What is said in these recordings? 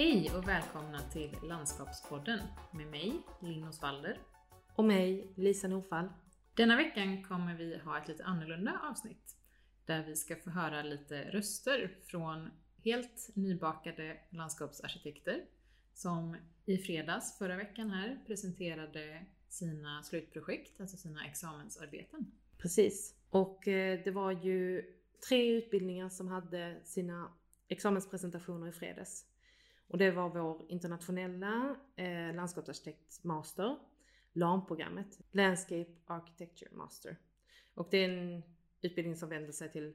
Hej och välkomna till Landskapspodden med mig, Linn Osvalder. Och mig, Lisa Norfall. Denna veckan kommer vi ha ett lite annorlunda avsnitt där vi ska få höra lite röster från helt nybakade landskapsarkitekter som i fredags förra veckan här presenterade sina slutprojekt, alltså sina examensarbeten. Precis. Och eh, det var ju tre utbildningar som hade sina examenspresentationer i fredags. Och det var vår internationella eh, landskapsarkitekt-master, LAN-programmet, Landscape Architecture Master. Och det är en utbildning som vänder sig till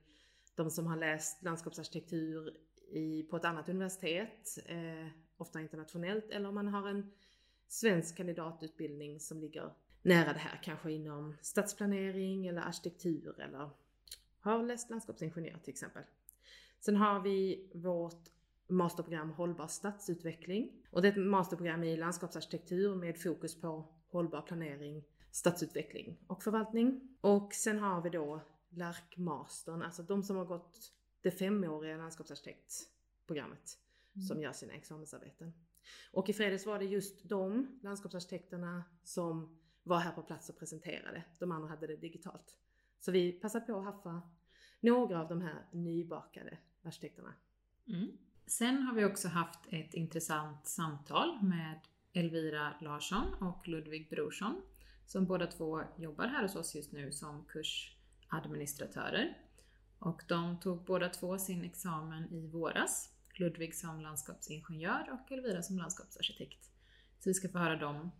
de som har läst landskapsarkitektur i, på ett annat universitet, eh, ofta internationellt, eller om man har en svensk kandidatutbildning som ligger nära det här, kanske inom stadsplanering eller arkitektur eller har läst landskapsingenjör till exempel. Sen har vi vårt masterprogram Hållbar stadsutveckling. Och det är ett masterprogram i landskapsarkitektur med fokus på hållbar planering, stadsutveckling och förvaltning. Och sen har vi då LARK-mastern, alltså de som har gått det femåriga landskapsarkitektprogrammet mm. som gör sina examensarbeten. Och i fredags var det just de landskapsarkitekterna som var här på plats och presenterade. De andra hade det digitalt. Så vi passade på att haffa några av de här nybakade arkitekterna. Mm. Sen har vi också haft ett intressant samtal med Elvira Larsson och Ludvig Brorsson som båda två jobbar här hos oss just nu som kursadministratörer. Och de tog båda två sin examen i våras. Ludvig som landskapsingenjör och Elvira som landskapsarkitekt. Så vi ska få höra dem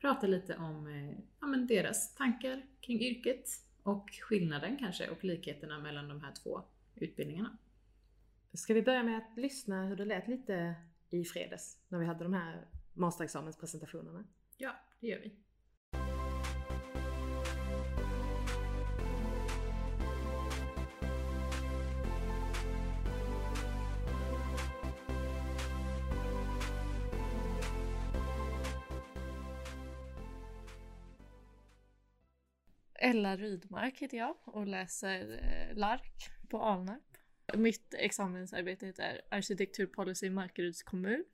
prata lite om eh, ja, men deras tankar kring yrket och skillnaden kanske och likheterna mellan de här två utbildningarna. Ska vi börja med att lyssna hur det lät lite i fredags när vi hade de här masterexamenspresentationerna? Ja, det gör vi. Ella Rydmark heter jag och läser eh, LARK på Alnarp. Mitt examensarbete heter Arkitekturpolicy i Markaryds kommun.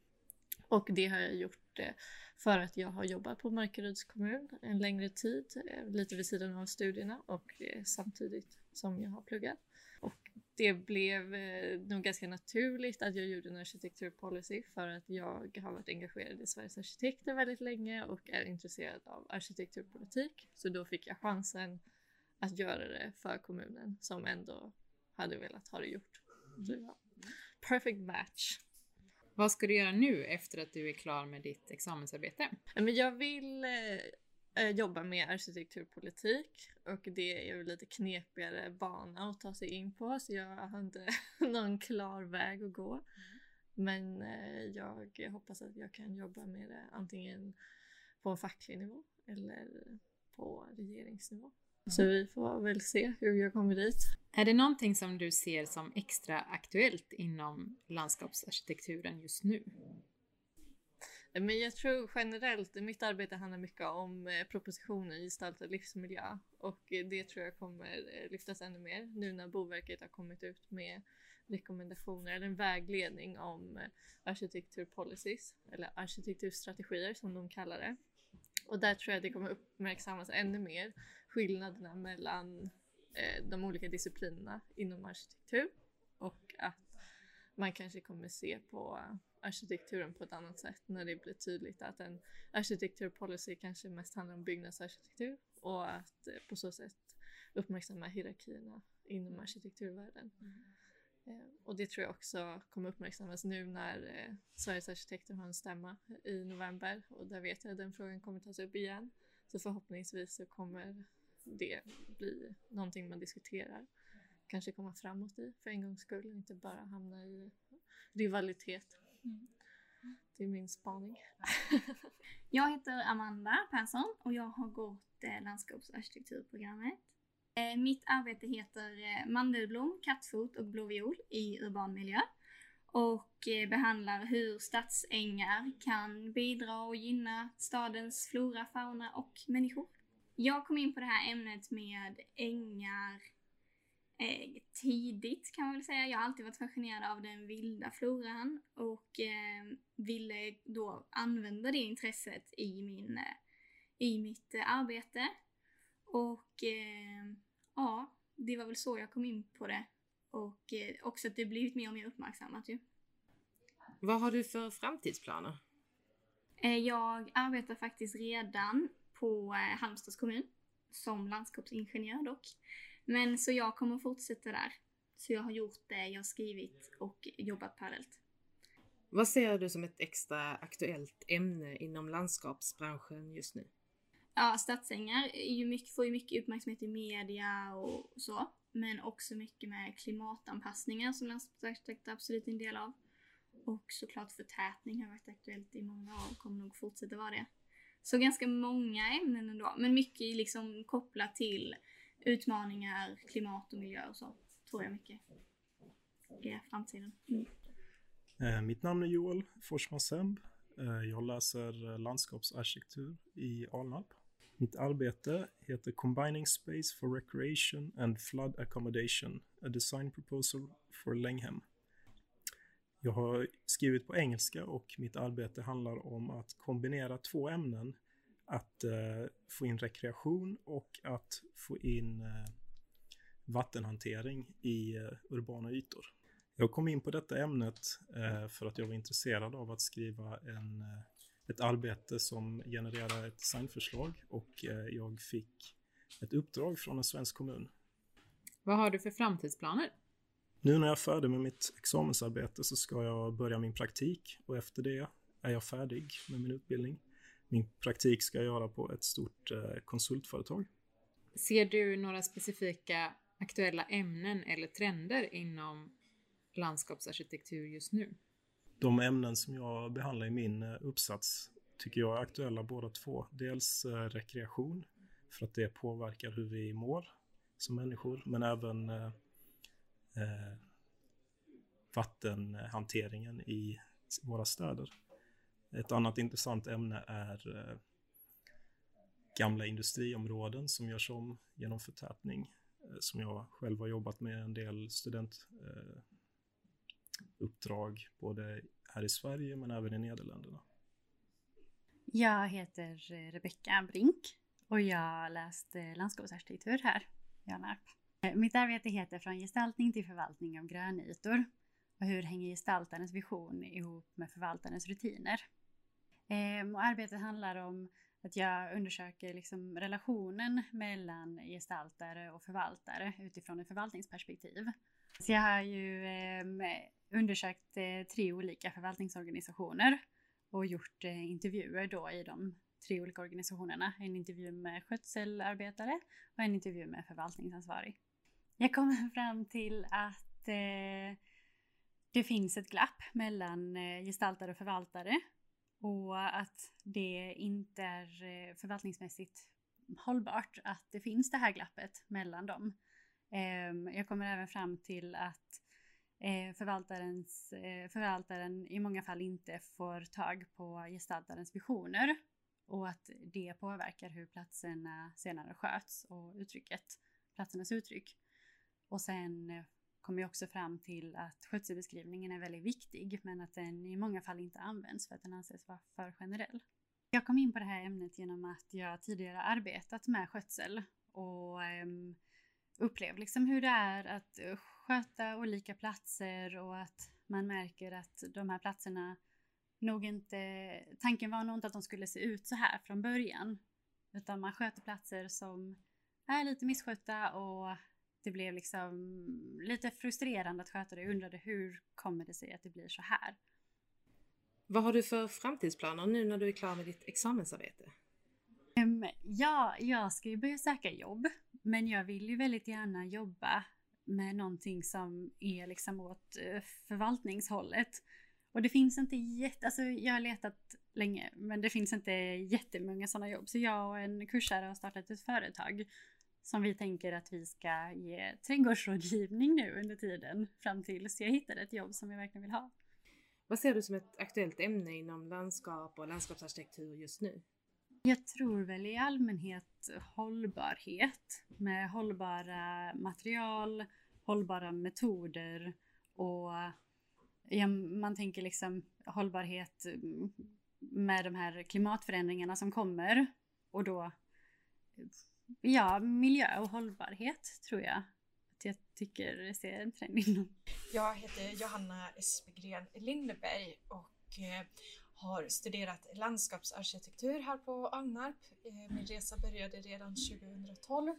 Och det har jag gjort eh, för att jag har jobbat på Markaryds kommun en längre tid, eh, lite vid sidan av studierna och eh, samtidigt som jag har pluggat. Och det blev nog ganska naturligt att jag gjorde en arkitekturpolicy för att jag har varit engagerad i Sveriges arkitekter väldigt länge och är intresserad av arkitekturpolitik. Så då fick jag chansen att göra det för kommunen som ändå hade velat ha det gjort. Ja. Perfect match. Vad ska du göra nu efter att du är klar med ditt examensarbete? Men jag vill eh, jobba med arkitekturpolitik och det är ju lite knepigare bana att ta sig in på så jag har inte någon klar väg att gå. Mm. Men eh, jag hoppas att jag kan jobba med det antingen på en facklig nivå eller på regeringsnivå. Så vi får väl se hur jag kommer dit. Är det någonting som du ser som extra aktuellt inom landskapsarkitekturen just nu? Men jag tror generellt, mitt arbete handlar mycket om eh, propositionen gestaltad livsmiljö och det tror jag kommer eh, lyftas ännu mer nu när Boverket har kommit ut med rekommendationer eller en vägledning om eh, arkitekturpolicies eller arkitekturstrategier som de kallar det. Och där tror jag det kommer uppmärksammas ännu mer skillnaderna mellan eh, de olika disciplinerna inom arkitektur och att man kanske kommer se på arkitekturen på ett annat sätt när det blir tydligt att en arkitekturpolicy kanske mest handlar om byggnadsarkitektur och att eh, på så sätt uppmärksamma hierarkierna inom arkitekturvärlden. Mm. Eh, och det tror jag också kommer uppmärksammas nu när Sveriges arkitekter har en stämma i november och där vet jag att den frågan kommer tas upp igen. Så förhoppningsvis så kommer det bli någonting man diskuterar. Kanske komma framåt i för en gångs skull, inte bara hamna i rivalitet. Mm. Det är min spaning. jag heter Amanda Persson och jag har gått eh, landskapsarkitekturprogrammet Eh, mitt arbete heter eh, Mandelblom, kattfot och blå viol i urban miljö och eh, behandlar hur stadsängar kan bidra och gynna stadens flora, fauna och människor. Jag kom in på det här ämnet med ängar eh, tidigt kan man väl säga. Jag har alltid varit fascinerad av den vilda floran och eh, ville då använda det intresset i, min, eh, i mitt eh, arbete. Och eh, ja, det var väl så jag kom in på det. Och eh, också att det blivit mer och mer uppmärksammat ju. Vad har du för framtidsplaner? Jag arbetar faktiskt redan på eh, Halmstads kommun som landskapsingenjör dock. Men så jag kommer fortsätta där. Så jag har gjort det jag skrivit och jobbat parallellt. Vad ser du som ett extra aktuellt ämne inom landskapsbranschen just nu? Ja, stadsängar är ju mycket, får ju mycket uppmärksamhet i media och så. Men också mycket med klimatanpassningar som landskapsarkitekt är absolut en del av. Och såklart förtätning har varit aktuellt i många år och kommer nog fortsätta vara det. Så ganska många ämnen ändå, men mycket liksom kopplat till utmaningar, klimat och miljö och så. Tror jag mycket är framtiden. Mm. Eh, mitt namn är Joel Forsman Semb. Eh, jag läser landskapsarkitektur i Alnarp. Mitt arbete heter Combining Space for Recreation and Flood Accommodation, a design proposal for Länghem. Jag har skrivit på engelska och mitt arbete handlar om att kombinera två ämnen. Att eh, få in rekreation och att få in eh, vattenhantering i eh, urbana ytor. Jag kom in på detta ämnet eh, för att jag var intresserad av att skriva en, eh, ett arbete som genererar ett designförslag och eh, jag fick ett uppdrag från en svensk kommun. Vad har du för framtidsplaner? Nu när jag är färdig med mitt examensarbete så ska jag börja min praktik och efter det är jag färdig med min utbildning. Min praktik ska jag göra på ett stort eh, konsultföretag. Ser du några specifika aktuella ämnen eller trender inom landskapsarkitektur just nu? De ämnen som jag behandlar i min eh, uppsats tycker jag är aktuella båda två. Dels eh, rekreation, för att det påverkar hur vi mår som människor, men även eh, vattenhanteringen i våra städer. Ett annat intressant ämne är eh, gamla industriområden som görs om genom förtätning, eh, som jag själv har jobbat med en del studentuppdrag, eh, både här i Sverige men även i Nederländerna. Jag heter eh, Rebecka Brink och jag läste eh, landskapsarkitektur här i Alnarp. Eh, mitt arbete heter Från gestaltning till förvaltning av grönytor och hur hänger gestaltarens vision ihop med förvaltarens rutiner? Ehm, och arbetet handlar om att jag undersöker liksom relationen mellan gestaltare och förvaltare utifrån ett förvaltningsperspektiv. Så jag har ju eh, undersökt eh, tre olika förvaltningsorganisationer och gjort eh, intervjuer då i de tre olika organisationerna. En intervju med skötselarbetare och en intervju med förvaltningsansvarig. Jag kommer fram till att eh, det finns ett glapp mellan eh, gestaltare och förvaltare och att det inte är eh, förvaltningsmässigt hållbart att det finns det här glappet mellan dem. Eh, jag kommer även fram till att eh, förvaltarens, eh, förvaltaren i många fall inte får tag på gestaltarens visioner och att det påverkar hur platserna senare sköts och uttrycket, platsernas uttryck. Och sen eh, kom jag också fram till att skötselbeskrivningen är väldigt viktig men att den i många fall inte används för att den anses vara för generell. Jag kom in på det här ämnet genom att jag tidigare arbetat med skötsel och um, upplevt liksom hur det är att eh, sköta olika platser och att man märker att de här platserna nog inte, tanken var nog inte att de skulle se ut så här från början. Utan man sköter platser som är lite misskötta och det blev liksom lite frustrerande att sköta det. Jag undrade hur kommer det sig att det blir så här? Vad har du för framtidsplaner nu när du är klar med ditt examensarbete? Um, ja, jag ska ju börja söka jobb, men jag vill ju väldigt gärna jobba med någonting som är liksom åt uh, förvaltningshållet. Och det finns inte jätte, alltså jag har letat länge, men det finns inte jättemånga sådana jobb. Så jag och en kursare har startat ett företag som vi tänker att vi ska ge trädgårdsrådgivning nu under tiden fram tills jag hittar ett jobb som jag verkligen vill ha. Vad ser du som ett aktuellt ämne inom landskap och landskapsarkitektur just nu? Jag tror väl i allmänhet hållbarhet med hållbara material, hållbara metoder och ja, man tänker liksom hållbarhet mm, med de här klimatförändringarna som kommer och då ja, miljö och hållbarhet tror jag att jag tycker ser en trend inom. Jag heter Johanna Espegren Lindeberg och eh, har studerat landskapsarkitektur här på Alnarp. Eh, min resa började redan 2012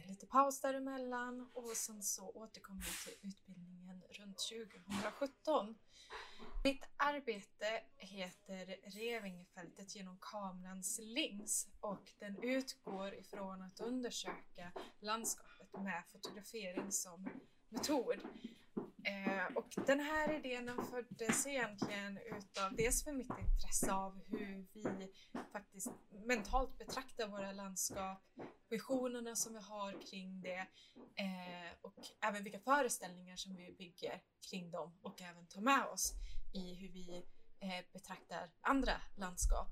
Eh, lite paus däremellan och sen så återkom jag till utbildningen runt 2017. Mitt arbete heter Revingefältet genom kamerans lins och den utgår ifrån att undersöka landskapet med fotografering som metod. Eh, och den här idén den föddes egentligen utav dels för mitt intresse av hur vi faktiskt mentalt betraktar våra landskap, visionerna som vi har kring det eh, och även vilka föreställningar som vi bygger kring dem och även tar med oss i hur vi eh, betraktar andra landskap.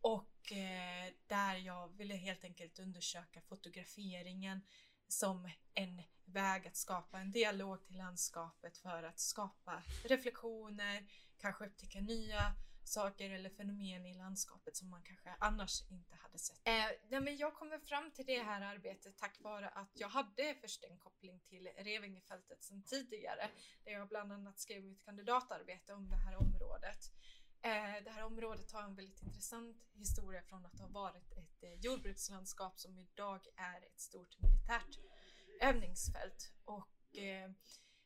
Och eh, där jag ville helt enkelt undersöka fotograferingen som en väg att skapa en dialog till landskapet för att skapa reflektioner, kanske upptäcka nya saker eller fenomen i landskapet som man kanske annars inte hade sett. Eh, nej, men jag kommer fram till det här arbetet tack vare att jag hade först en koppling till Revingefältet sedan tidigare där jag bland annat skrev mitt kandidatarbete om det här området. Eh, det här området har en väldigt intressant historia från att ha varit ett eh, jordbrukslandskap som idag är ett stort militärt övningsfält och eh,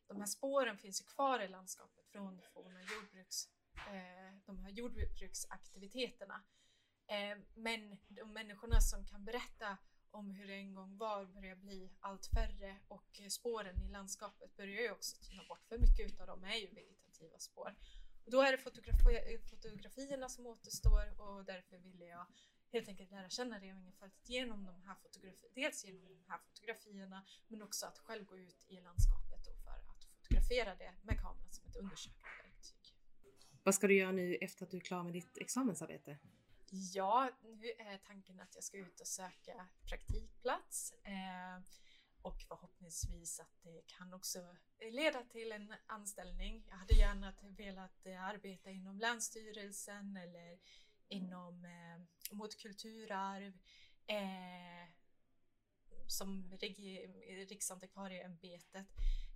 de här spåren finns ju kvar i landskapet från forna jordbruks, Eh, de här jordbruksaktiviteterna. Eh, men de människorna som kan berätta om hur det en gång var börjar bli allt färre och spåren i landskapet börjar ju också tyna bort för mycket av dem är ju vegetativa spår. Och då är det fotografi fotografierna som återstår och därför ville jag helt enkelt lära känna Revingefältet genom de här fotografierna. dels genom de här fotografierna men också att själv gå ut i landskapet och för att fotografera det med kameran som ett undersökande. Vad ska du göra nu efter att du är klar med ditt examensarbete? Ja, nu är tanken att jag ska ut och söka praktikplats. Eh, och förhoppningsvis att det kan också leda till en anställning. Jag hade gärna velat arbeta inom Länsstyrelsen eller inom eh, mot kulturarv eh, som Riksantikvarieämbetet.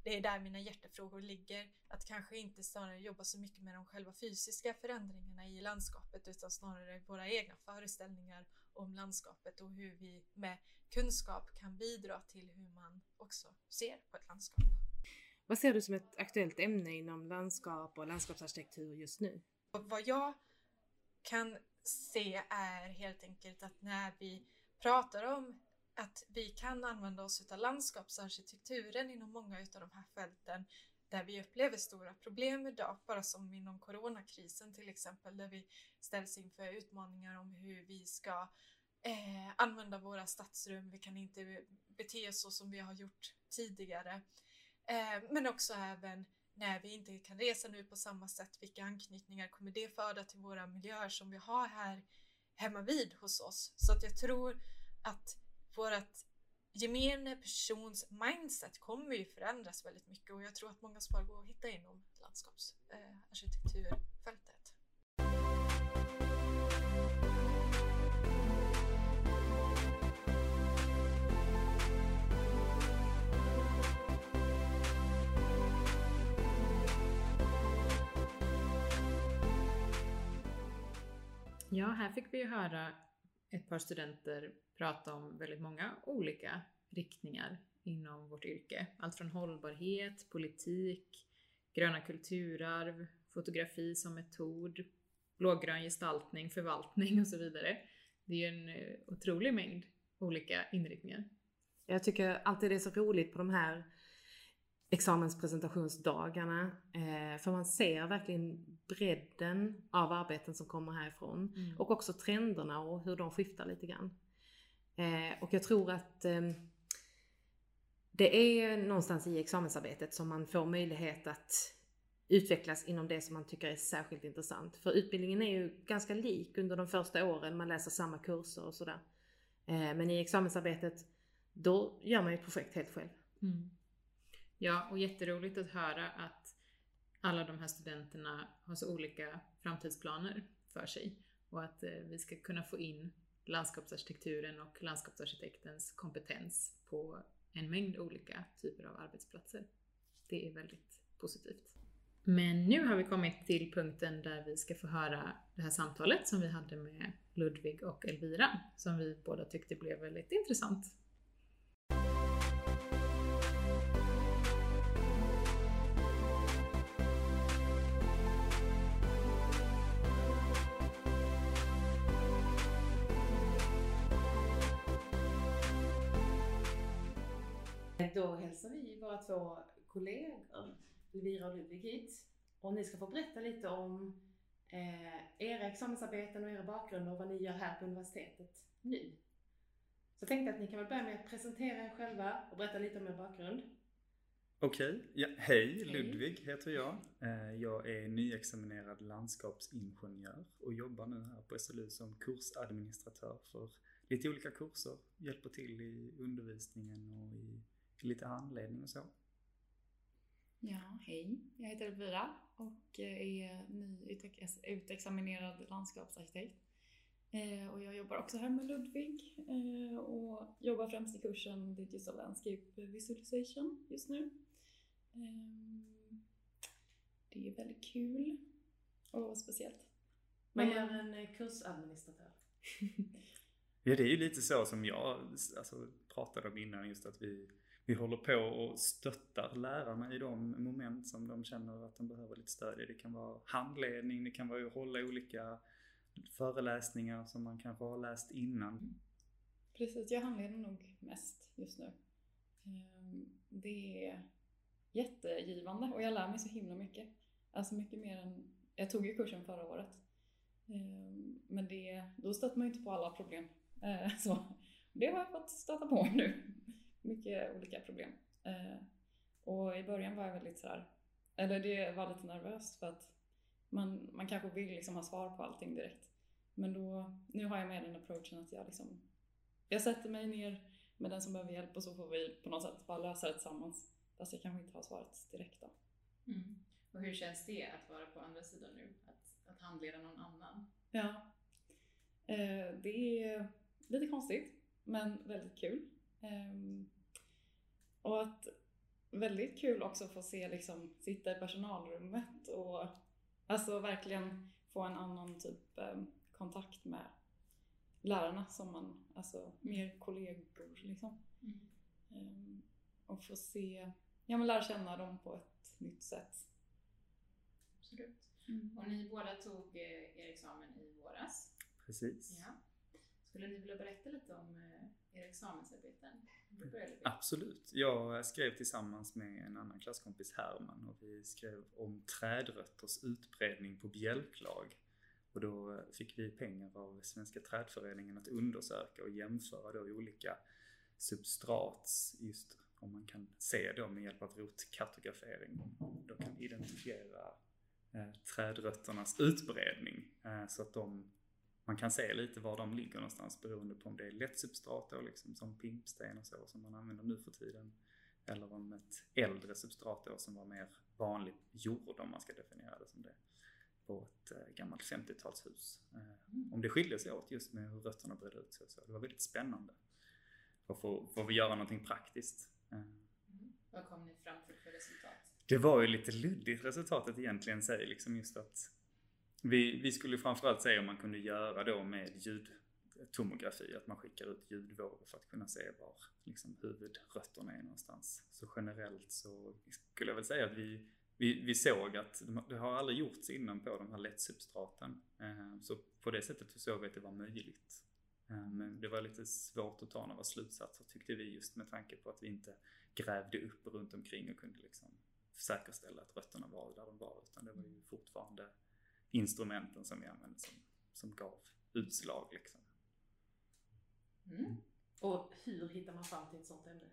Det är där mina hjärtefrågor ligger. Att kanske inte snarare jobba så mycket med de själva fysiska förändringarna i landskapet utan snarare våra egna föreställningar om landskapet och hur vi med kunskap kan bidra till hur man också ser på ett landskap. Vad ser du som ett aktuellt ämne inom landskap och landskapsarkitektur just nu? Och vad jag kan se är helt enkelt att när vi pratar om att vi kan använda oss av landskapsarkitekturen inom många av de här fälten där vi upplever stora problem idag, bara som inom coronakrisen till exempel, där vi ställs inför utmaningar om hur vi ska eh, använda våra stadsrum. Vi kan inte bete oss så som vi har gjort tidigare. Eh, men också även när vi inte kan resa nu på samma sätt, vilka anknytningar kommer det föda till våra miljöer som vi har här hemma vid hos oss? Så att jag tror att vårt gemene persons mindset kommer ju förändras väldigt mycket och jag tror att många svar går att hitta inom landskapsarkitekturfältet. Ja, här fick vi ju höra ett par studenter prata om väldigt många olika riktningar inom vårt yrke. Allt från hållbarhet, politik, gröna kulturarv, fotografi som metod, blågrön gestaltning, förvaltning och så vidare. Det är ju en eh, otrolig mängd olika inriktningar. Jag tycker alltid det är så roligt på de här examenspresentationsdagarna. Eh, för man ser verkligen bredden av arbeten som kommer härifrån. Mm. Och också trenderna och hur de skiftar lite grann. Eh, och jag tror att eh, det är någonstans i examensarbetet som man får möjlighet att utvecklas inom det som man tycker är särskilt intressant. För utbildningen är ju ganska lik under de första åren, man läser samma kurser och sådär. Eh, men i examensarbetet, då gör man ju projekt helt själv. Mm. Ja, och jätteroligt att höra att alla de här studenterna har så olika framtidsplaner för sig och att eh, vi ska kunna få in landskapsarkitekturen och landskapsarkitektens kompetens på en mängd olika typer av arbetsplatser. Det är väldigt positivt. Men nu har vi kommit till punkten där vi ska få höra det här samtalet som vi hade med Ludvig och Elvira, som vi båda tyckte blev väldigt intressant. Då hälsar vi våra två kollegor, Elvira och Ludvig hit. Och ni ska få berätta lite om eh, era examensarbeten och era bakgrunder och vad ni gör här på universitetet nu. Så jag tänkte att ni kan väl börja med att presentera er själva och berätta lite om er bakgrund. Okej, ja, hej Ludvig heter jag. Eh, Jag är nyexaminerad landskapsingenjör och jobbar nu här på SLU som kursadministratör för lite olika kurser. Hjälper till i undervisningen och i lite handledning och så. Ja, hej. Jag heter Elvira och är nyutexaminerad landskapsarkitekt. Eh, Och jag jobbar också här med Ludvig eh, och jobbar främst i kursen Digital Landscape Visualization just nu. Eh, Det är väldigt kul och speciellt. Men- gör en eh, kursadministratör? Ja, det är ju lite så som jag alltså, pratade om innan, just att vi, vi håller på och stöttar lärarna i de moment som de känner att de behöver lite stöd i. Det kan vara handledning, det kan vara att hålla olika föreläsningar som man kanske har läst innan. Precis, jag handleder nog mest just nu. Ehm, det är jättegivande och jag lär mig så himla mycket. Alltså mycket mer än... Jag tog ju kursen förra året. Ehm, men det, då stöter man ju inte på alla problem. Eh, så det har jag fått stöta på nu. Mycket olika problem. Eh, Och i början var jag väldigt sådär... Eller det var lite nervöst för att man, man kanske vill liksom ha svar på allting direkt. Men då, nu har jag med den approachen att jag liksom jag sätter mig ner med den som behöver hjälp och så får vi på något sätt bara lösa det tillsammans. Fast jag kanske inte har svaret direkt då. Mm. Och hur känns det att vara på andra sidan nu? Att, att handleda någon annan? Ja. Eh, det är lite konstigt, men väldigt kul. Ehm, och att väldigt kul också att få se liksom sitta i personalrummet och alltså verkligen få en annan typ eh, kontakt med lärarna som man, alltså mer kollegor liksom. Mm. Ehm, och få se, ja men lära känna dem på ett nytt sätt. Absolut. Mm. Och ni båda tog eh, er examen i våras. Precis. Ja. Skulle ni vilja berätta lite om eh, era examensarbeten? Absolut. Jag skrev tillsammans med en annan klasskompis Herman och vi skrev om trädrötters utbredning på bjälklag. Och då fick vi pengar av Svenska trädföreningen att undersöka och jämföra då olika substrats, just om man kan se dem med hjälp av rotkartografering. Då kan identifiera eh, trädrötternas utbredning eh, så att de man kan se lite var de ligger någonstans beroende på om det är lätt substrat då, liksom, som pimpsten och så som man använder nu för tiden. Eller om ett äldre substrat då, som var mer vanlig jord om man ska definiera det som det. På ett eh, gammalt 50-talshus. Eh, om det skiljer sig åt just med hur rötterna bredde ut sig och så. Det var väldigt spännande. Och få, få göra någonting praktiskt. Mm. Vad kom ni fram till för resultat? det var ju lite luddigt resultatet egentligen säger liksom just att vi, vi skulle framförallt se om man kunde göra då med ljudtomografi, att man skickar ut ljudvågor för att kunna se var liksom, huvudrötterna är någonstans. Så generellt så skulle jag väl säga att vi, vi, vi såg att det har aldrig gjorts innan på de här lättsubstraten. Eh, så på det sättet så såg vi att det var möjligt. Eh, men det var lite svårt att ta några slutsatser tyckte vi just med tanke på att vi inte grävde upp runt omkring och kunde liksom säkerställa att rötterna var där de var. Utan det var ju fortfarande instrumenten som vi använde som, som gav utslag liksom. Mm. Och hur hittar man fram till ett sånt ämne?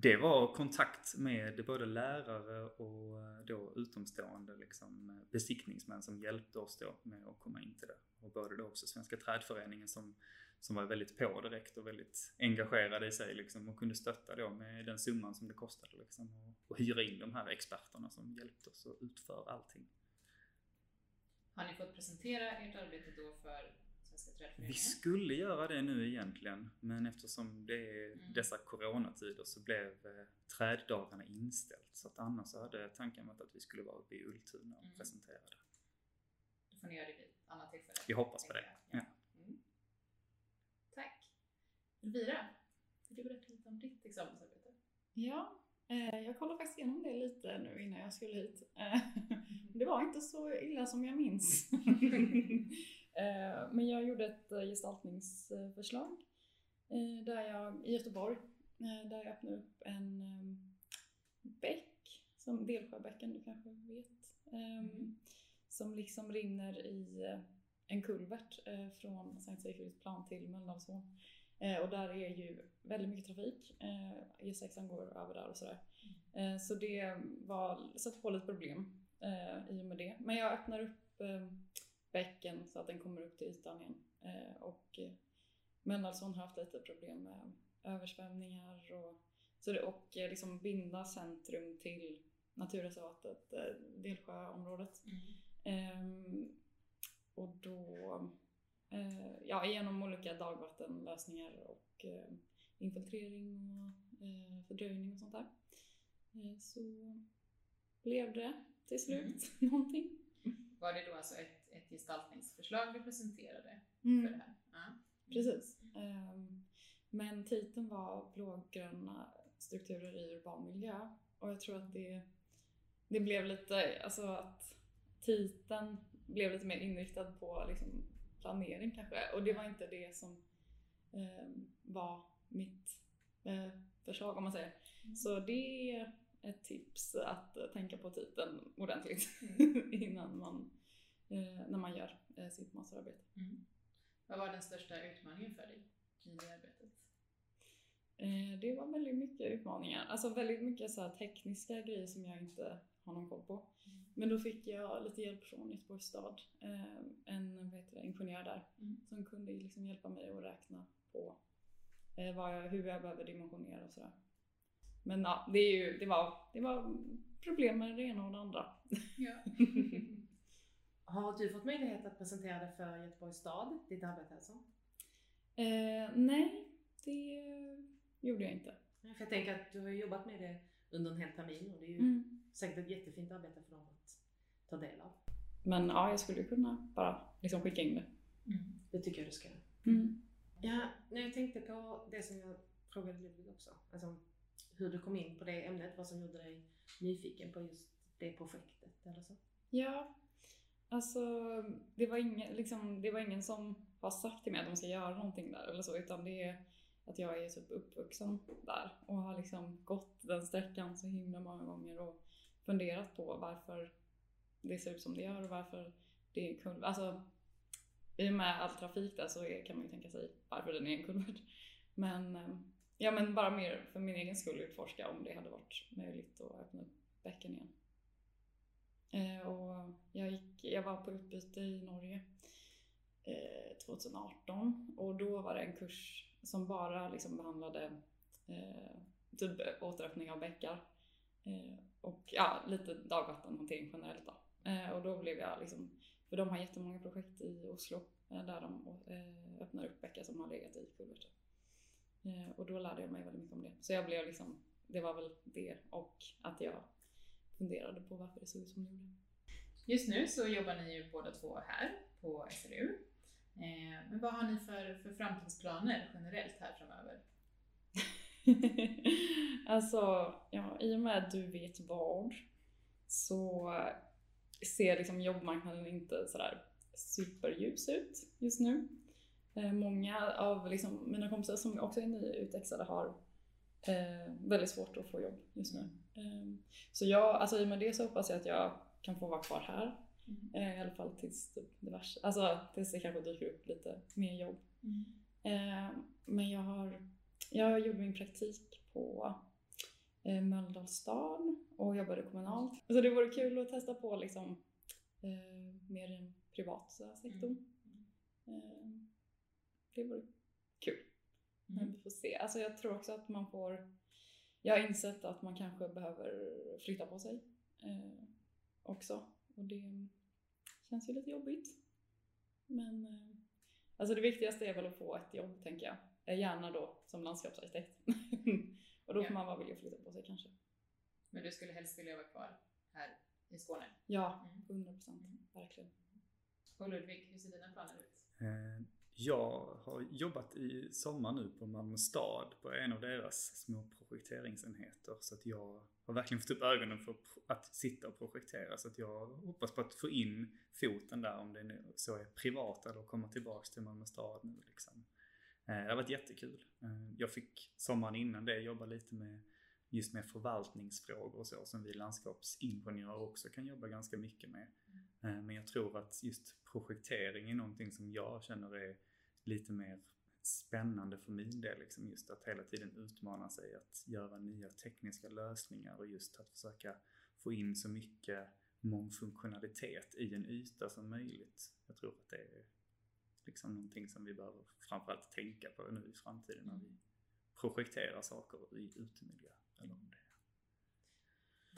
det var kontakt med både lärare och eh, då utomstående liksom besiktningsmän som hjälpte oss då med att komma in till det. Och både då också Svenska trädföreningen som, som var väldigt på direkt och väldigt engagerade i sig liksom och kunde stötta då med den summan som det kostade liksom och, och hyra in de här experterna som hjälpte oss att utföra allting. Har ni fått presentera ert arbete då för Svenska trädföreningen? Vi skulle göra det nu egentligen, men eftersom det är Mm. dessa coronatider så blev eh, träddagarna inställt. Så att annars så hade tanken varit att vi skulle vara uppe i Ultuna och Mm. presentera det. Då får ni göra det vid ett annat tillfälle. Vi hoppas på det. jag. Ja. Mm. Tack. Elvira, vill du berätta lite om ditt examensarbete? Ja, eh, jag kollade faktiskt igenom det lite nu innan jag skulle hit. Det var inte så illa som jag minns. eh, men jag gjorde ett eh, gestaltningsförslag eh, där jag, i Göteborg där jag öppnade upp en eh, bäck, som Delsjöbäcken du kanske vet. Eh, Som liksom rinner i en kulvert från Sankt Sigfridsplan till Mölndalsån. Och där är ju väldigt mycket trafik. Eh, E6 går över där och sådär. Eh, så det var, satte på lite problem eh, i och med det. Men jag öppnar upp eh, bäcken så att den kommer upp till ytan igen. Eh, och eh, Mölndalsån har haft lite problem med översvämningar och, så det, och eh, liksom binda centrum till naturreservatet, eh, Delsjöområdet. Ehm, och då, eh, ja genom olika dagvattenlösningar och infiltrering och fördröjning och sånt där. Så blev det till slut någonting. Var det då alltså ett, ett gestaltningsförslag du presenterade Mm. för det här? Ja. Precis. Ehm, Men titeln var blågröna strukturer i urban miljö och jag tror att det, det blev lite, alltså att titeln blev lite mer inriktad på liksom planering kanske och det var inte det som ehm, var mitt eh, förslag om man säger. Så det ett tips att tänka på titeln ordentligt innan man, eh, när man gör eh, sitt masterarbete. Mm. Vad var den största utmaningen för dig i det arbetet? Eh, Det var väldigt mycket utmaningar. Alltså väldigt mycket så tekniska grejer som jag inte har någon koll på. Men då fick jag lite hjälp från Göteborgs stad. En vad heter det, ingenjör där Mm. som kunde liksom hjälpa mig att räkna på jag, hur jag behöver dimensionera och sådär. Men ja, det, är ju, det, var, det var problem med det ena och det andra. Ja. Har du fått möjlighet att presentera det för Göteborgs stad, ditt arbete alltså? Eh, nej, det gjorde jag inte. För jag tänker att du har ju jobbat med det under en hel termin och det är ju Mm. säkert ett jättefint arbete för dem att ta del av. Men ja, jag skulle kunna bara liksom skicka in det. Mm. Det tycker jag du ska. Mm. Ja, när jag tänkte på det som jag frågade Ludvig också. Alltså hur du kom in på det ämnet, vad som gjorde dig nyfiken på just det projektet eller så. Ja, alltså det var, ingen, liksom, det var ingen som har sagt till mig att de ska göra någonting där eller så utan det är att jag är typ uppvuxen där och har liksom gått den sträckan så himla många gånger och funderat på varför det ser ut som det gör och varför det är kul. Alltså i och med all trafik där så är, kan man ju tänka sig varför den är en kulvert. Men, ehm, ja, men bara mer för min egen skull utforska om det hade varit möjligt att öppna upp bäcken igen. Eh, och jag, gick, jag var på utbyte i Norge eh, 2018 och då var det en kurs som bara liksom behandlade eh, typ återöppning av bäckar eh, och ja, lite dagvattenhantering generellt då. Eh, och då blev jag liksom, för de har jättemånga projekt i Oslo eh, där de eh, öppnar upp bäckar som har legat i kulverter. Eh, och då lärde jag mig väldigt mycket om det. Så jag blev liksom, det var väl det och att jag funderade på varför det såg ut som det gjorde. Just nu så jobbar ni ju båda två här på SLU. Eh, men vad har ni för, för framtidsplaner generellt här framöver? alltså, ja, i och med att du vet vad så ser liksom jobbmarknaden inte sådär superljus ut just nu. Eh, många av liksom mina kompisar som också är nyutexade har eh, väldigt svårt att få jobb just nu. Eh, så jag, alltså i och med det så hoppas jag att jag kan få vara kvar här. Eh, I alla fall tills typ diverse, alltså tills det kanske dyker upp lite mer jobb. Eh, men jag har, jag gjorde min praktik på eh, Mölndals stad och jobbade kommunalt. Så det vore kul att testa på liksom eh, mer den privata sektorn. Eh, det vore kul. Men vi får se. Alltså jag tror också att man får... Jag har insett att man kanske behöver flytta på sig eh, också. Och det känns ju lite jobbigt. Men eh, alltså det viktigaste är väl att få ett jobb tänker jag. Eh, Gärna då som landskapsarkitekt. och då får Ja. man vara villig att flytta på sig kanske. Men du skulle helst vilja vara kvar här i Skåne? Ja, Mm. 100 procent. Verkligen. Och Ludvig, hur ser dina planer ut? Eh, Jag har jobbat i sommar nu på Malmö stad på en av deras små projekteringsenheter. Så att jag har verkligen fått upp ögonen för att sitta och projektera. Så att jag hoppas på att få in foten där om det nu så är privat eller komma tillbaks till Malmö stad nu liksom. Eh, Det har varit jättekul. Eh, Jag fick sommaren innan det jobba lite med just med förvaltningsfrågor och så som vi landskapsingenjörer också kan jobba ganska mycket med. Eh, Men jag tror att just projektering är någonting som jag känner är lite mer spännande för min del. Liksom just att hela tiden utmana sig att göra nya tekniska lösningar och just att försöka få in så mycket mångfunktionalitet i en yta som möjligt. Jag tror att det är liksom någonting som vi behöver framförallt tänka på nu i framtiden när vi projekterar saker i utemiljö. Eller om det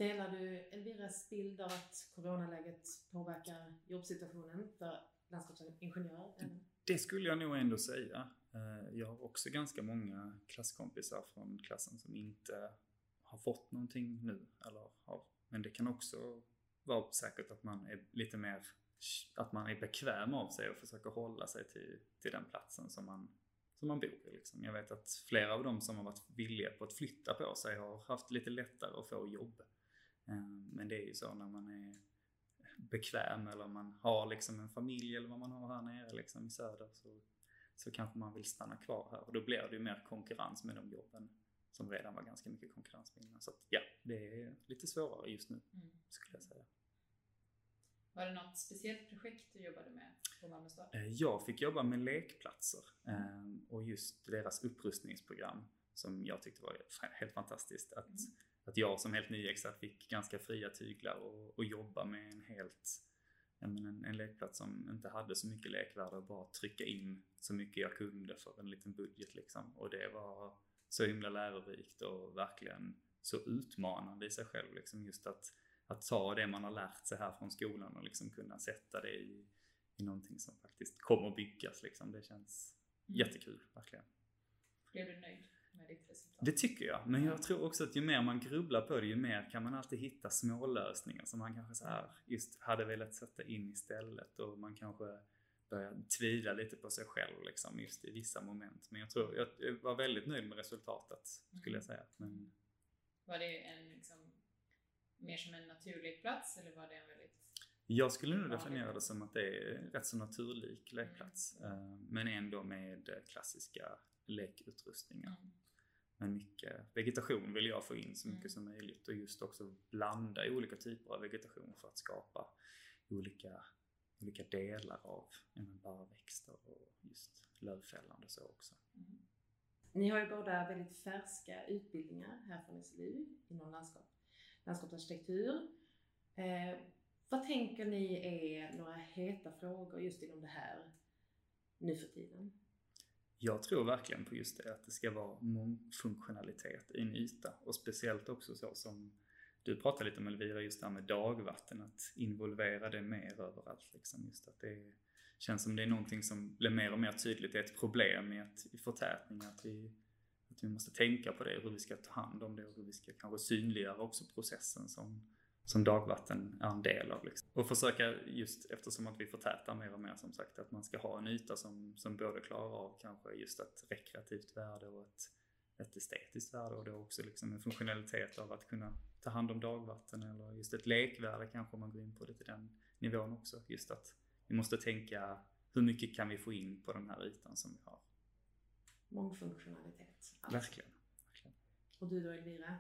Delar du Elviras bild av att coronaläget påverkar jobbsituationen för landskapsingenjörer? Det skulle jag nog ändå säga. Eh, jag har också ganska många klasskompisar från klassen som inte har fått någonting nu. Eller har, men det kan också vara säkert att man är lite mer att man är bekväm av sig och försöker hålla sig till, till den platsen som man, som man bor i. Liksom. Jag vet att flera av dem som har varit villiga på att flytta på sig har haft lite lättare att få jobb. Eh, men det är ju så när man är bekväm eller om man har liksom en familj eller vad man har här nere liksom i söder så, så kanske man vill stanna kvar här och då blir det ju mer konkurrens med de jobben som redan var ganska mycket konkurrens med innan. Så att, ja, det är lite svårare just nu skulle jag säga. Var det något speciellt projekt du jobbade med på Malmö stad? Eh, Jag fick jobba med lekplatser eh, och just deras upprustningsprogram som jag tyckte var helt fantastiskt. Att, att jag som helt nyexad fick ganska fria tyglar och, och jobba med en helt en, en lekplats som inte hade så mycket lekvärde och bara trycka in så mycket jag kunde för en liten budget liksom. Och det var så himla lärorikt och verkligen så utmanande i sig själv liksom just att, att ta det man har lärt sig här från skolan och liksom kunna sätta det i, i någonting som faktiskt kommer byggas liksom. Det känns jättekul, verkligen. Blev du nöjd med ditt resultat? Det tycker jag, men jag tror också att ju mer man grubblar på det, ju mer kan man alltid hitta små lösningar som man kanske så här just hade velat sätta in istället och man kanske börjar tvivla lite på sig själv liksom just i vissa moment. Men jag tror, jag var väldigt nöjd med resultatet skulle jag säga. Men Var det en liksom, mer som en naturlig plats eller var det en väldigt... jag skulle nog definiera det- som att det är rätt så naturlik lekplats. eh, Men ändå med klassiska lekutrustningar. Men mycket vegetation vill jag få in så mycket Mm. som möjligt och just också blanda olika typer av vegetation för att skapa olika, olika delar av ja, men barrväxter och just lövfällande så också. Ni har ju båda väldigt färska utbildningar här från SLU inom landskap, landskapsarkitektur. Eh, vad tänker ni är några heta frågor just inom det här nu för tiden? Jag tror verkligen på just det, att det ska vara mångfunktionalitet i en yta och speciellt också så som du pratade lite om Elvira, just det här med dagvatten, att involvera det mer överallt. Liksom. Just att det känns som det är någonting som blir mer och mer tydligt, det är ett problem i, att, i förtätning, att vi, att vi måste tänka på det, hur vi ska ta hand om det och hur vi ska kanske synliggöra också processen som, som dagvatten är en del av. Liksom. Och försöka just eftersom att vi förtätar mer och mer som sagt att man ska ha en yta som, som både klarar av kanske just ett rekreativt värde och ett, ett estetiskt värde och då också liksom en funktionalitet av att kunna ta hand om dagvatten eller just ett lekvärde kanske om man går in på det till den nivån också. Just att vi måste tänka hur mycket kan vi få in på den här ytan som vi har. Mångfunktionalitet. alltså. Verkligen. verkligen. Och du då Elvira?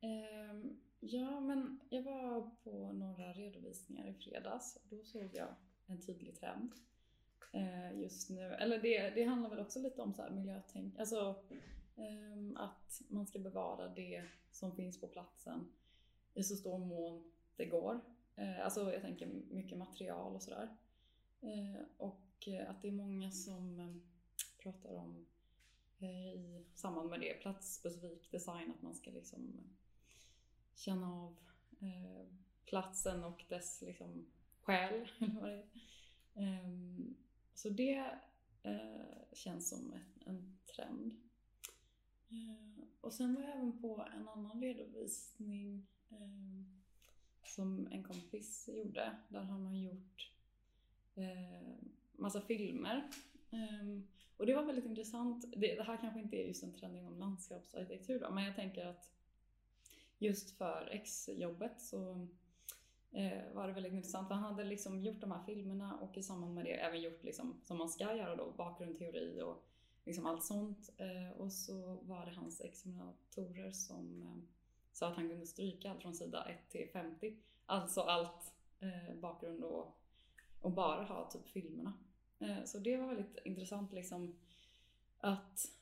Ehm, ja, men jag var på några redovisningar i fredags och då såg jag en tydlig trend eh, just nu. Eller det, det handlar väl också lite om så här miljötänk. Alltså, ehm, att man ska bevara det som finns på platsen i så stor mån det går. Eh, alltså jag tänker mycket material och sådär. Eh, och att det är många som ehm, pratar om i samband med det platsspecifik design, att man ska liksom känna av eh, platsen och dess liksom själ. Det ehm, så det eh, känns som en trend. Eh, och sen var jag även på en annan redovisning ehm, som en kompis gjorde. Där han har gjort massa filmer. Um, och det var väldigt intressant. Det, det, här kanske inte är just en trend inom landskapsarkitektur då, men jag tänker att just för exjobbet så eh, var det väldigt intressant. För han hade liksom gjort de här filmerna och i samband med det även gjort liksom, som man ska göra då, bakgrundsteori och liksom allt sånt. Eh, och så var det hans examinatorer som eh, sa att han kunde stryka allt från sida 1 till 50. Alltså allt eh, bakgrund och, och bara ha typ filmerna. Eh, så det var väldigt intressant liksom att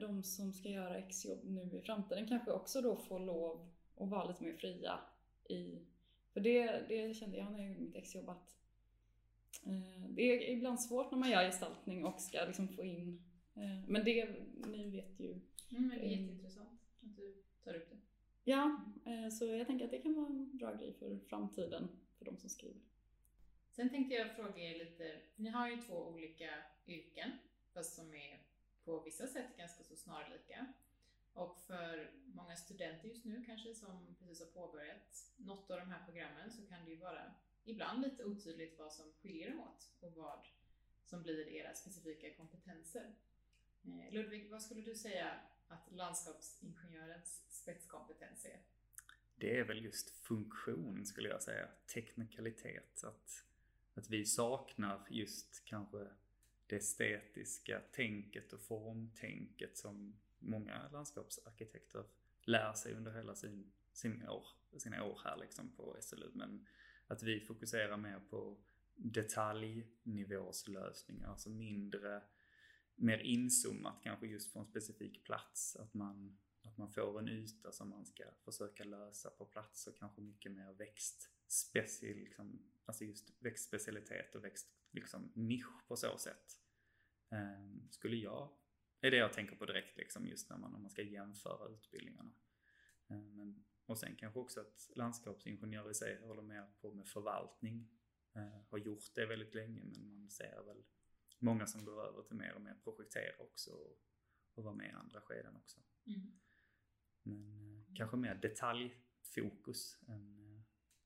de som ska göra exjobb nu i framtiden kanske också då får lov att vara lite mer fria i för det, det kände jag när jag gjorde mitt exjobb att eh, det är ibland svårt när man gör gestaltning och ska liksom få in eh, men det, ni vet ju. Mm, det är jätteintressant att du tar upp det. Ja, eh, så jag tänker att det kan vara en bra grej för framtiden för de som skriver. Sen tänkte jag fråga er lite, ni har ju två olika yrken, fast som är på vissa sätt ganska så snarlika. Och för många studenter just nu kanske som precis har påbörjat något av de här programmen så kan det ju vara ibland lite otydligt vad som skiljer dem åt och vad som blir era specifika kompetenser. Eh, Ludvig, vad skulle du säga att landskapsingenjörens spetskompetens är? Det är väl just funktion skulle jag säga. Teknikalitet. Att, att vi saknar just kanske det estetiska tänket och formtänket som många landskapsarkitekter lär sig under hela sin, sin år, sina år här liksom på SLU. Men att vi fokuserar mer på detaljnivåslösningar, alltså mindre mer inzoomat kanske just på en specifik plats. Att man, att man får en yta som man ska försöka lösa på plats och kanske mycket mer växtspecial, liksom, alltså just växtspecialitet och växt, liksom, nisch på så sätt. Um, skulle jag, är det jag tänker på direkt liksom just när man, om man ska jämföra utbildningarna. Um, men, och sen kanske också att landskapsingenjörer i sig håller mer på med förvaltning. Uh, har gjort det väldigt länge men man ser väl många som går över till mer och mer projektera också och, och vara med i andra skeden också. Mm. Men eh, kanske mer detaljfokus än eh,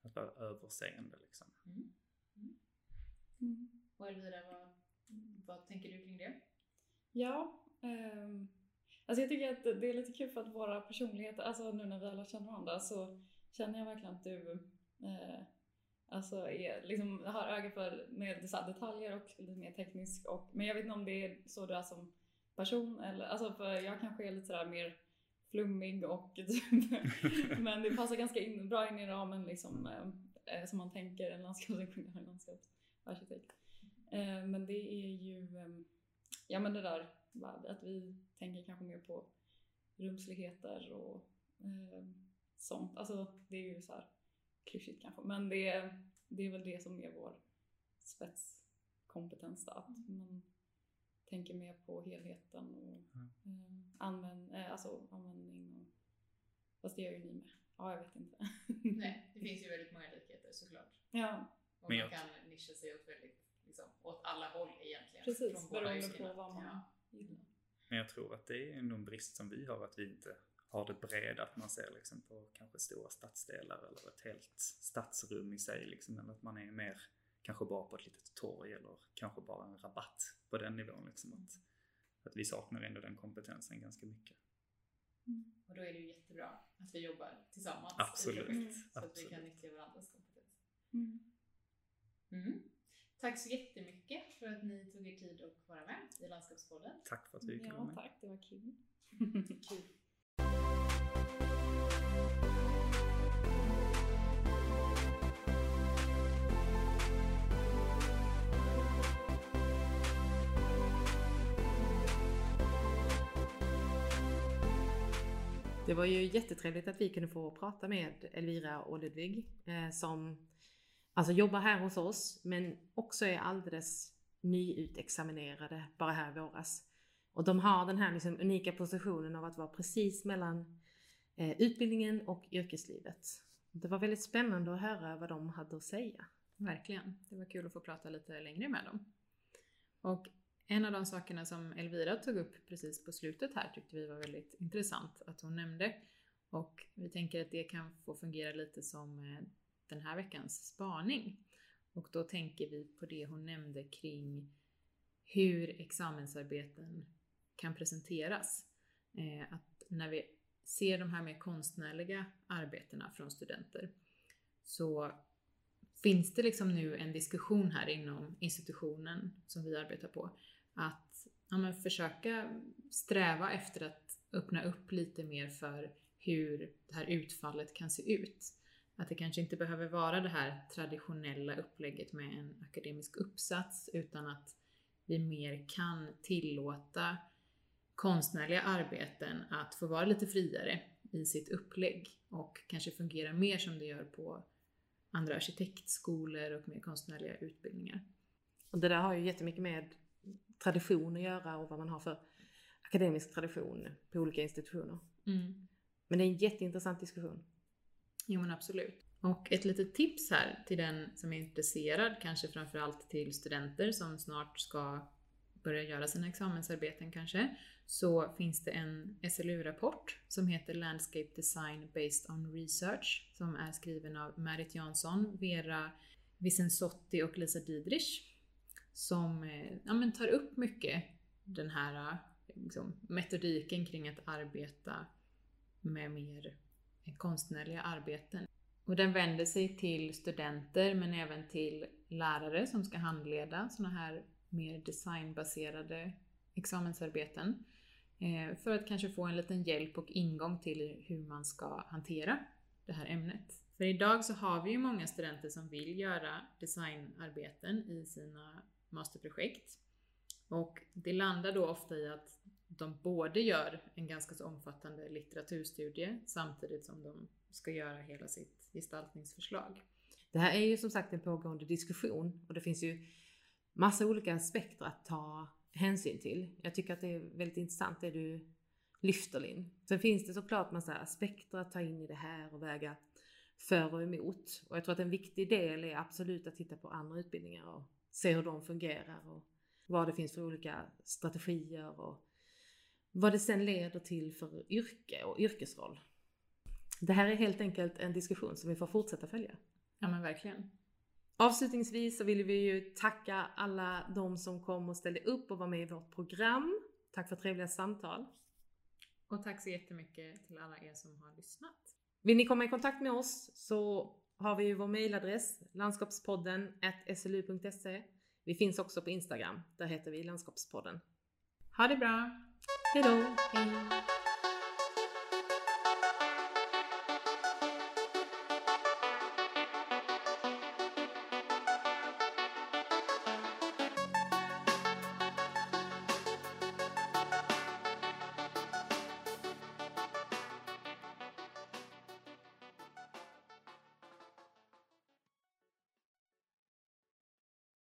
att vara överseende liksom. Mm. Mm. Mm. Och Elvira, vad, vad tänker du kring det? Ja, um, alltså jag tycker att det är lite kul för att våra personligheter, alltså nu när vi alla känner varandra så känner jag verkligen att du eh, Alltså är, liksom, har öga för mer detaljer och lite mer teknisk. Och, men jag vet inte om det är så du är som person eller alltså för jag kanske är lite sådär mer flummig och typ, men det passar ganska in, bra in i ramen liksom eh, eh som man tänker en landskapsingenjör, en landskapsarkitekt. Eh, men det är ju, eh, ja men det där att vi tänker kanske mer på rumsligheter och eh, sånt. Alltså det är ju så här klyschigt kanske, men det är, det är väl det som är vår spetskompetens då, att mm. man tänker mer på helheten och mm. eh, använd, eh, alltså användning och fast det gör ju ni med. Ja, jag vet inte. Nej, det finns ju väldigt många likheter såklart. Ja. Och man kan nischa sig åt väldigt, liksom, åt alla håll egentligen. Precis, beroende på vad man ja. gillar. Men jag tror att det är en brist som vi har, att vi inte har det breda, att man ser liksom på kanske stora stadsdelar eller ett helt stadsrum i sig liksom, eller att man är mer kanske bara på ett litet torg eller kanske bara en rabatt på den nivån liksom. Att, att vi saknar ändå den kompetensen ganska mycket. Mm. Och då är det ju jättebra att vi jobbar tillsammans. Absolut. Mm. Så att vi kan nyttja varandras kompetens. Mm. Tack så jättemycket för att ni tog er tid att vara med i Landskapspodden. Tack för att vi fick vara med. Ja, tack. Det var kul. kul. Det var ju jättetrevligt att vi kunde få prata med Elvira och Ludvig eh, som alltså jobbar här hos oss men också är alldeles nyutexaminerade bara här i våras. Och de har den här liksom unika positionen av att vara precis mellan eh, utbildningen och yrkeslivet. Det var väldigt spännande att höra vad de hade att säga. Verkligen. Det var kul att få prata lite längre med dem. Och en av de sakerna som Elvira tog upp precis på slutet här tyckte vi var väldigt intressant att hon nämnde. Och vi tänker att det kan få fungera lite som eh, den här veckans spaning. Och då tänker vi på det hon nämnde kring hur examensarbeten kan presenteras. Eh, att när vi ser de här mer konstnärliga arbetena från studenter så finns det liksom nu en diskussion här inom institutionen som vi arbetar på att ja, försöka sträva efter att öppna upp lite mer för hur det här utfallet kan se ut. Att det kanske inte behöver vara det här traditionella upplägget med en akademisk uppsats utan att vi mer kan tillåta konstnärliga arbeten att få vara lite friare i sitt upplägg och kanske fungera mer som det gör på andra arkitektskolor och mer konstnärliga utbildningar. Och det där har ju jättemycket med tradition att göra och vad man har för akademisk tradition på olika institutioner. Mm. Men det är en jätteintressant diskussion. Jo men absolut. Och ett litet tips här till den som är intresserad, kanske framförallt till studenter som snart ska börja göra sina examensarbeten kanske, så finns det en SLU-rapport som heter Landscape Design Based on Research som är skriven av Marit Jansson, Vera Vicensotti och Lisa Diedrich som eh, ja, men tar upp mycket den här eh, liksom, metodiken kring att arbeta med mer konstnärliga arbeten. Och den vänder sig till studenter men även till lärare som ska handleda sådana här mer designbaserade examensarbeten. Eh, för att kanske få en liten hjälp och ingång till hur man ska hantera det här ämnet. För idag så har vi ju många studenter som vill göra designarbeten i sina masterprojekt. Och det landar då ofta i att de både gör en ganska så omfattande litteraturstudie samtidigt som de ska göra hela sitt gestaltningsförslag. Det här är ju som sagt en pågående diskussion och det finns ju massa olika aspekter att ta hänsyn till. Jag tycker att det är väldigt intressant det du lyfter Linn. Sen finns det såklart massa aspekter att ta in i det här och väga för och emot. Och jag tror att en viktig del är absolut att titta på andra utbildningar och se hur de fungerar och vad det finns för olika strategier och vad det sen leder till för yrke och yrkesroll. Det här är helt enkelt en diskussion som vi får fortsätta följa. Ja men verkligen. Avslutningsvis så vill vi ju tacka alla de som kom och ställde upp och var med i vårt program. Tack för trevliga samtal. Och tack så jättemycket till alla er som har lyssnat. Vill ni komma i kontakt med oss så har vi ju vår mejladress landskapspodden slu.se. Vi finns också på Instagram. Där heter vi landskapspodden. Ha det bra! Hejdå! Hej!